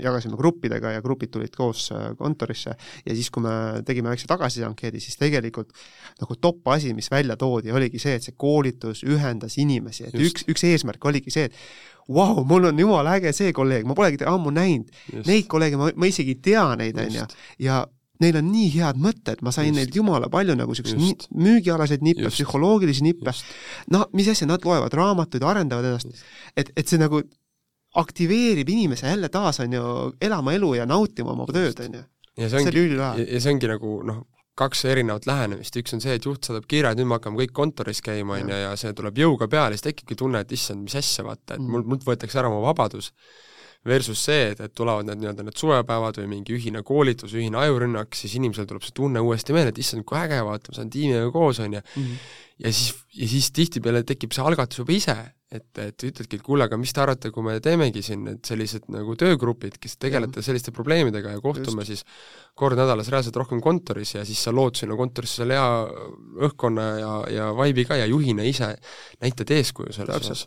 jagasime gruppidega ja grupid tulid koos äh, kontorisse. Ja siis, kui me tegime väikse tagasisideankeedi, siis tegelikult nagu top asi, mis välja toodi, oligi see, et see koolitus ühendas inimesi, et Just. üks, üks eesmärk oligi see, et vau wow,, mul on jumala äge see kolleeg, ma polegi ammu näinud. Neid kolleege ma, ma isegi ei tea neid, on ju, ja neil on nii head mõtted, ma sain Just. neilt jumala palju nagu siukseid müügialaseid nippe, psühholoogilisi nippe. no mis asja, nad loevad raamatuid, arendavad ennast, et, et see nagu aktiveerib inimese jälle taas, on ju, elama elu ja nautima oma tööd, on ju. see ongi, ja see ongi nagu noh, kaks erinevat lähenemist, üks on see, et juht saadab kirja, et nüüd me hakkame kõik kontoris käima, on ju, ja see tuleb jõuga peale, siis tekibki tunne, et issand, mis asja, vaata, et mm. mul, mult võetakse ära oma vabadus, versus see, et, et tulevad need nii-öelda need suvepäevad või mingi ühine koolitus, ühine ajurünnak, siis inimesel tuleb see tunne uuesti meelde, et issand, kui äge, vaata, ma saan tiimiga koos, on ju, mm. ja siis, ja siis tihtipeale tekib see algatus juba ise et, et ütledki, et kuule, aga mis te arvate, kui me teemegi siin need sellised nagu töögrupid, kes tegelete selliste probleemidega ja kohtume Just. siis kord nädalas reaalselt rohkem kontoris ja siis sa lood sinna kontorisse selle hea õhkkonna ja, ja vibe'i ka ja juhina ise näitad eeskuju selles osas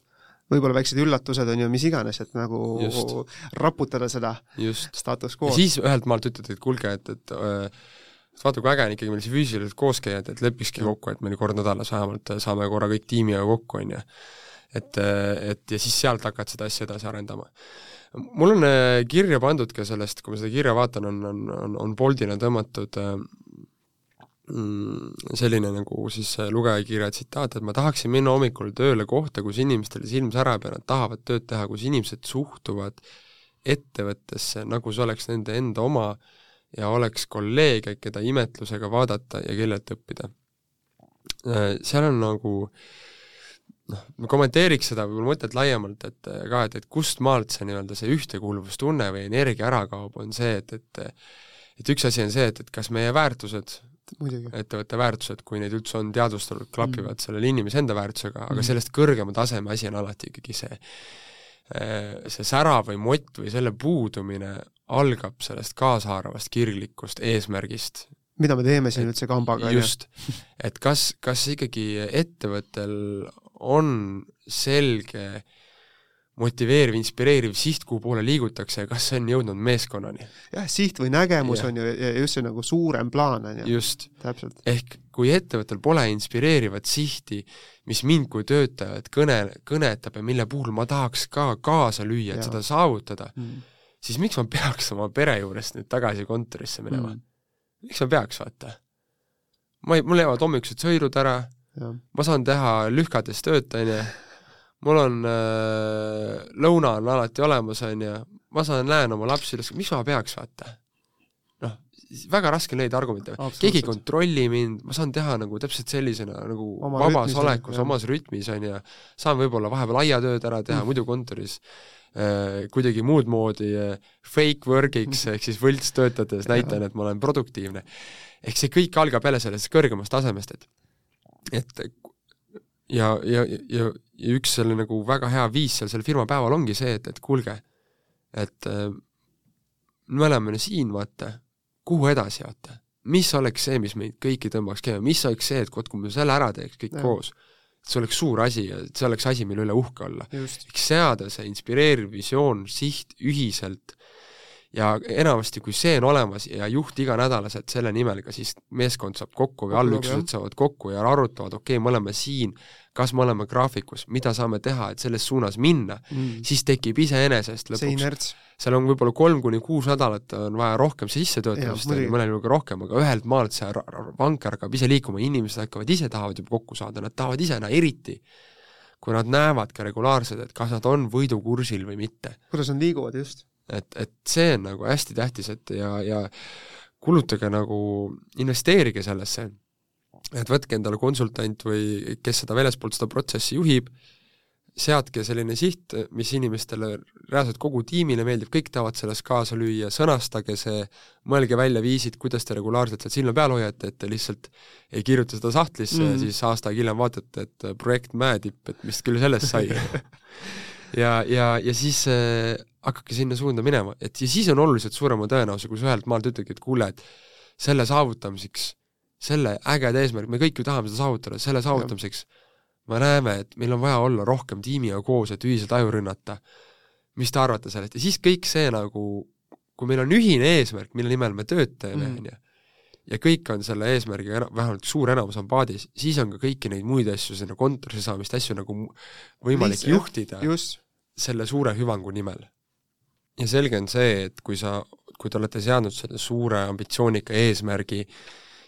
võib-olla väiksed üllatused on ju mis iganes, et nagu Just. raputada seda Just. status quo. ja siis ühelt maalt ütled, et kuulge, et, et äh, vaata, kui äge on ikkagi meil see füüsiliselt koos käia, et, et lepikski kokku, et meil kord nädalas vähemalt saame korra kõik tiimiga kokku, on ju et, et ja siis sealt hakad seda asja edasi arendama. mul on äh, kirja pandud ka sellest, kui ma seda kirja vaatan, on, on, on, on Boldina tõmmatud äh, selline nagu siis lugejakirja tsitaat, et ma tahaksin minna hommikul tööle kohta, kus inimestel silm särab ja nad tahavad tööd teha, kus inimesed suhtuvad ettevõttesse, nagu see oleks nende enda oma ja oleks kolleege, keda imetlusega vaadata ja kellelt õppida. Äh, seal on nagu noh, ma kommenteeriks seda võib-olla mõtet laiemalt, et ka, et, et kust maalt see nii-öelda see ühtekuuluvustunne või energia ära kaob, on see, et, et et üks asi on see, et, et kas meie väärtused, ettevõtte väärtused, kui neid üldse on teadvustatud, klapivad mm. sellele inimese enda väärtusega, aga mm. sellest kõrgema taseme asi on alati ikkagi see see sära või mott või selle puudumine algab sellest kaasahaaravast kirglikust eesmärgist. mida me teeme siin üldse kambaga? just, et kas, kas ikkagi ettevõttel on selge motiveeriv, inspireeriv siht, kuhu poole liigutakse ja kas see on jõudnud meeskonnani? jah, siht või nägemus ja. on ju just see nagu suurem plaan, on ju. just. ehk kui ettevõttel pole inspireerivat sihti, mis mind kui töötajat kõne, kõnetab ja mille puhul ma tahaks ka kaasa lüüa, et ja. seda saavutada mm., siis miks ma peaks oma pere juurest nüüd tagasi kontorisse minema mm.? miks ma peaks, vaata? ma ei, mul jäävad hommikused sõidud ära, ma saan teha lühkades tööd, on ju mul on äh, lõuna on alati olemas, on ju, ma saan, näen oma lapsi miks ma peaks, vaata. noh, väga raske on leida argumente, keegi ei kontrolli mind, ma saan teha nagu täpselt sellisena nagu oma vabas olekus, omas rütmis, on ju, saan võib-olla vahepeal aiatööd ära teha mm., muidu kontoris äh, kuidagi muud moodi äh, fake work'iks ehk siis võltstöötades näitan, et ma olen produktiivne. ehk see kõik algab jälle sellest kõrgemast tasemest, et et ja, ja, ja, ja üks selle nagu väga hea viis seal selle firma päeval ongi see, et, et kuulge, et äh, me oleme siin, vaata, kuhu edasi, vaata. mis oleks see, mis meid kõiki tõmbaks käima, mis oleks see, et vot kui me selle ära teeks kõik ja. koos, et see oleks suur asi ja see oleks asi, mille üle uhke olla. eks seada see inspireeriv visioon, siht ühiselt ja enamasti, kui see on olemas ja juht iganädalaselt selle nimel ka siis meeskond saab kokku või allüksused saavad kokku ja arutavad, okei okay,, me oleme siin, kas me oleme graafikus, mida saame teha, et selles suunas minna? Mm., siis tekib iseenesest lõpuks, seal on võib-olla kolm kuni kuus nädalat on vaja rohkem sissetöötamist, mõnel juhul ka rohkem, aga ühelt maalt see vanker hakkab ise liikuma, inimesed hakkavad ise, tahavad juba kokku saada, nad tahavad ise, no eriti kui nad näevad ka regulaarselt, et kas nad on võidukursil või mitte. kuidas nad liiguvad, just et, et see on nagu hästi tähtis, et ja, ja kulutage nagu, investeerige sellesse, et võtke endale konsultant või kes seda väljaspoolt seda protsessi juhib, seadke selline siht, mis inimestele, reaalselt kogu tiimile meeldib, kõik tahavad selles kaasa lüüa, sõnastage see, mõelge välja viisid, kuidas te regulaarselt seal silma peal hoiate, et te lihtsalt ei kirjuta seda sahtlisse mm. ja siis aasta aega hiljem vaatate, et projekt mäetipp, et mis küll sellest sai ja, ja, ja siis äh, hakake sinna suunda minema, et ja siis on oluliselt suurema tõenäosusega, kui sa ühelt maalt ütledki, et kuule, et selle saavutamiseks, selle ägeda eesmärk, me kõik ju tahame seda saavutada, selle saavutamiseks me näeme, et meil on vaja olla rohkem tiimiga koos, et ühiselt aju rünnata. mis te arvate sellest ja siis kõik see nagu, kui meil on ühine eesmärk, mille nimel me tööd teeme, mm. on ju, ja kõik on selle eesmärgiga, vähemalt suur enamus on paadis, siis on ka kõiki neid muid asju, sinna kontorisse saamist, asju nagu võimalik Liis, juhtida just. Selle suure hüvangu nimel ja selge on see, et kui sa, kui te olete seadnud selle suure ambitsioonika eesmärgi,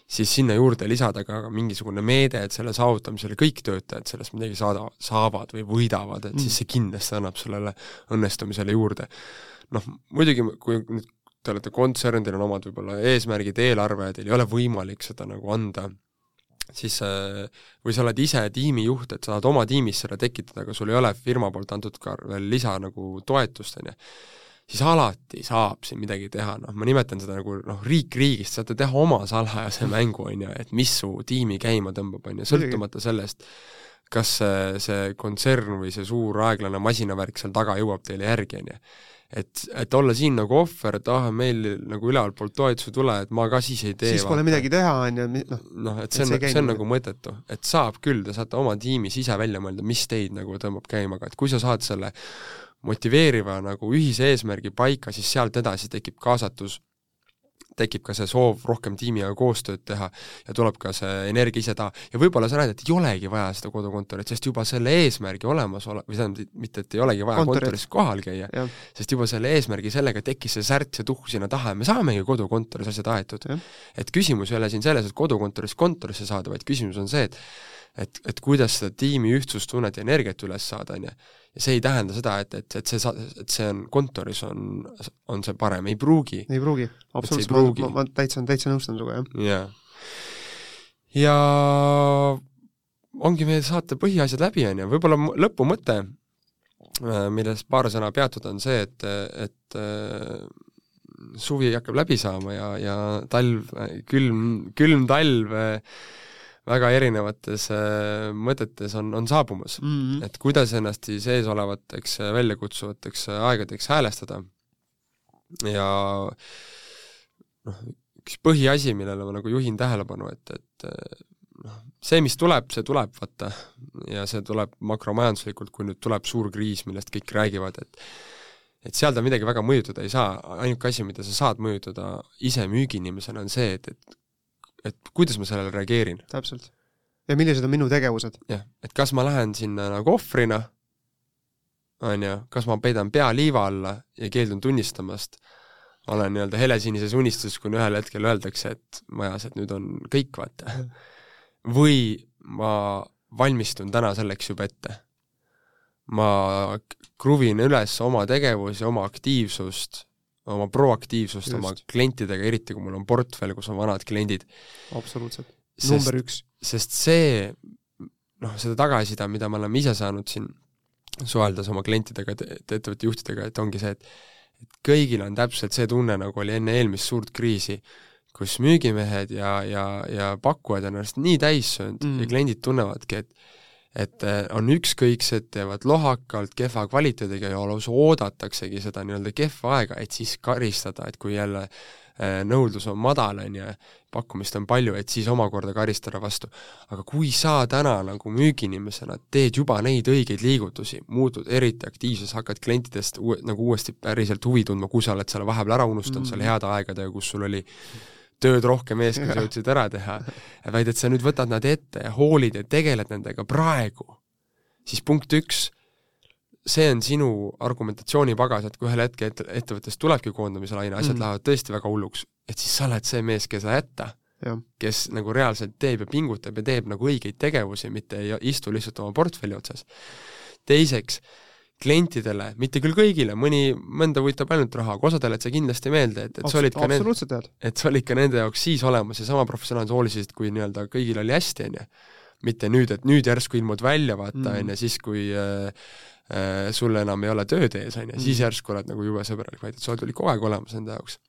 siis sinna juurde lisada ka mingisugune meede, et selle saavutamisel kõik töötajad sellest midagi saada, saavad või võidavad, et mm. siis see kindlasti annab sellele õnnestumisele juurde. noh, muidugi kui nüüd te olete kontsern, teil on omad võib-olla eesmärgid, eelarve, teil ei ole võimalik seda nagu anda, siis või sa oled ise tiimijuht, et sa tahad oma tiimis seda tekitada, aga sul ei ole firma poolt antud ka veel lisa nagu toetust, on ju siis alati saab siin midagi teha, noh, ma nimetan seda nagu noh, riik riigist, saate teha oma salajase mängu, on ju, et mis su tiimi käima tõmbab, on ju, sõltumata sellest, kas see, see kontsern või see suur aeglane masinavärk seal taga jõuab teile järgi, on ju. Et, et olla siin nagu ohver, et ah, meil nagu ülevalt poolt toetust ei tule, et ma ka siis ei tee. siis pole midagi teha, on ju, noh. noh, et see on, see on nagu mõttetu, et saab küll, te saate oma tiimis ise välja mõelda, mis teid nagu tõmbab käima, aga et kui sa saad selle motiveeriva nagu ühise eesmärgi paika, siis sealt edasi tekib kaasatus, tekib ka see soov rohkem tiimiga koostööd teha ja tuleb ka see energia ise taha. ja võib-olla sa näed, et ei olegi vaja seda kodukontorit, sest juba selle eesmärgi olemasole-, või tähendab, mitte et ei olegi vaja Kontorit. kontoris kohal käia, sest juba selle eesmärgi, sellega tekkis see särts ja tuhk sinna taha ja me saamegi kodukontoris asjad aetud. et küsimus ei ole siin selles, et kodukontorist kontorisse saada, vaid küsimus on see, et et, et kuidas seda tiimi ühtsustunnet ja energiat üles saada, on ju ja see ei tähenda seda, et, et, et see sa-, et see on kontoris on, on see parem, ei pruugi. ei pruugi, absoluutselt, ma, ma, ma täitsa, täitsa nõustun sinuga, jah. jaa. ja ongi meie saate põhiasjad läbi, on ju, võib-olla lõpumõte, äh, millest paar sõna peatuda, on see, et, et äh, suvi hakkab läbi saama ja, ja talv, külm, külm talv väga erinevates mõtetes on, on saabumas mm. -hmm. et kuidas ennast siis eesolevateks väljakutsuvateks aegadeks häälestada ja noh, üks põhiasi, millele ma nagu juhin tähelepanu, et, et noh, see, mis tuleb, see tuleb, vaata, ja see tuleb makromajanduslikult, kui nüüd tuleb suur kriis, millest kõik räägivad, et et seal ta midagi väga mõjutada ei saa, ainuke asi, mida sa saad mõjutada ise müügiinimesena, on see, et, et et kuidas ma sellele reageerin. täpselt. ja millised on minu tegevused. jah, et kas ma lähen sinna nagu ohvrina, on ju, kas ma peidan pea liiva alla ja keeldun tunnistamast, olen nii-öelda helesinises unistuses, kuni ühel hetkel öeldakse, et majas, et nüüd on kõik, vaata. või ma valmistun täna selleks juba ette ma kruvin üles oma tegevusi, oma aktiivsust, oma proaktiivsust Just. oma klientidega, eriti kui mul on portfell, kus on vanad kliendid. absoluutselt, number üks. sest see, noh, seda tagasiside, mida me oleme ise saanud siin suheldes oma klientidega, ettevõtte juhtidega, et ongi see, et et kõigil on täpselt see tunne, nagu oli enne eelmist suurt kriisi, kus müügimehed ja, ja, ja pakkujad on ennast nii täis söönud mm. ja kliendid tunnevadki, et et äh, on ükskõiksed, teevad lohakalt, kehva kvaliteediga ja lausa oodataksegi seda nii-öelda kehva aega, et siis karistada, et kui jälle äh, nõudlus on madal, on ju, pakkumist on palju, et siis omakorda karistada vastu. aga kui sa täna nagu müügiinimesena teed juba neid õigeid liigutusi, muutud eriti aktiivseks, hakkad klientidest uue, nagu uuesti päriselt huvi tundma, kui sa oled selle vahepeal ära unustanud mm -hmm. seal heade aegadega, kus sul oli tööd rohkem ees, kui sa jõudsid ära teha, vaid et sa nüüd võtad nad ette ja hoolid ja tegeled nendega praegu, siis punkt üks, see on sinu argumentatsioonipagas, et kui ühel hetkel ette, ettevõttes tulebki koondamise laine, asjad mm. lähevad tõesti väga hulluks, et siis sa oled see mees, keda jätta. kes nagu reaalselt teeb ja pingutab ja teeb nagu õigeid tegevusi, mitte ei istu lihtsalt oma portfelli otsas. teiseks, klientidele, mitte küll kõigile, mõni, mõnda huvitab ainult raha, aga osadele, et see kindlasti meelde, et, et sa olid ka nende, et sa olid ka nende jaoks siis olemas ja sama professionaalselt hoolisid, kui nii-öelda kõigil oli hästi, on ju. mitte nüüd, et nüüd järsku ilmud välja, vaata, mm. on ju, siis kui äh, äh, sul enam ei ole tööd ees, on ju, siis mm. järsku oled nagu jube sõbralik, vaid et sa olid kogu aeg olemas nende jaoks.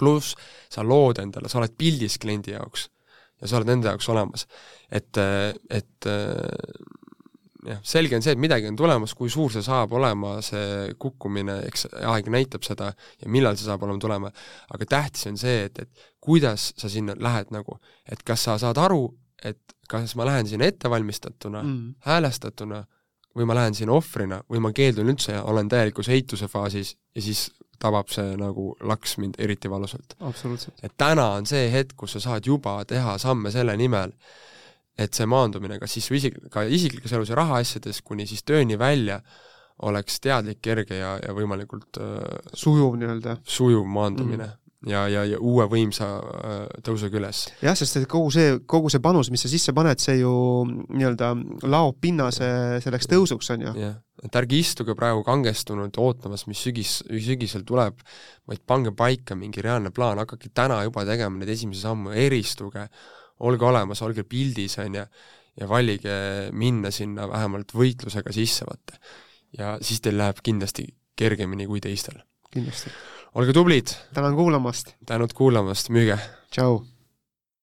pluss sa lood endale, sa oled pildis kliendi jaoks ja sa oled nende jaoks olemas. et, äh, et äh, jah, selge on see, et midagi on tulemas, kui suur see saab olema, see kukkumine, eks aeg näitab seda ja millal see saab olema tulema, aga tähtis on see, et, et kuidas sa sinna lähed nagu, et kas sa saad aru, et kas ma lähen sinna ettevalmistatuna mm., häälestatuna või ma lähen sinna ohvrina või ma keeldun üldse ja olen täielikus eituse faasis ja siis tabab see nagu laks mind eriti valusalt. et täna on see hetk, kus sa saad juba teha samme selle nimel, et see maandumine, kas siis isik-, ka isiklikus elus ja rahaasjades kuni siis tööni välja, oleks teadlik, kerge ja, ja võimalikult äh, sujuv nii-öelda. sujuv maandumine mm. ja, ja, ja uue võimsa äh, tõusega üles. jah, sest et kogu see, kogu see panus, mis sa sisse paned, see ju nii-öelda laob pinnase selleks tõusuks, on ju. jah, et ärge istuge praegu kangestunud ootamas, mis sügis, sügisel tuleb, vaid pange paika mingi reaalne plaan, hakake täna juba tegema neid esimesi samme, eristuge olge olemas, olge pildis, on ju, ja valige minna sinna vähemalt võitlusega sisse, vaata. ja siis teil läheb kindlasti kergemini kui teistel. kindlasti. olge tublid! tänan kuulamast! tänud kuulamast, müüge! tšau!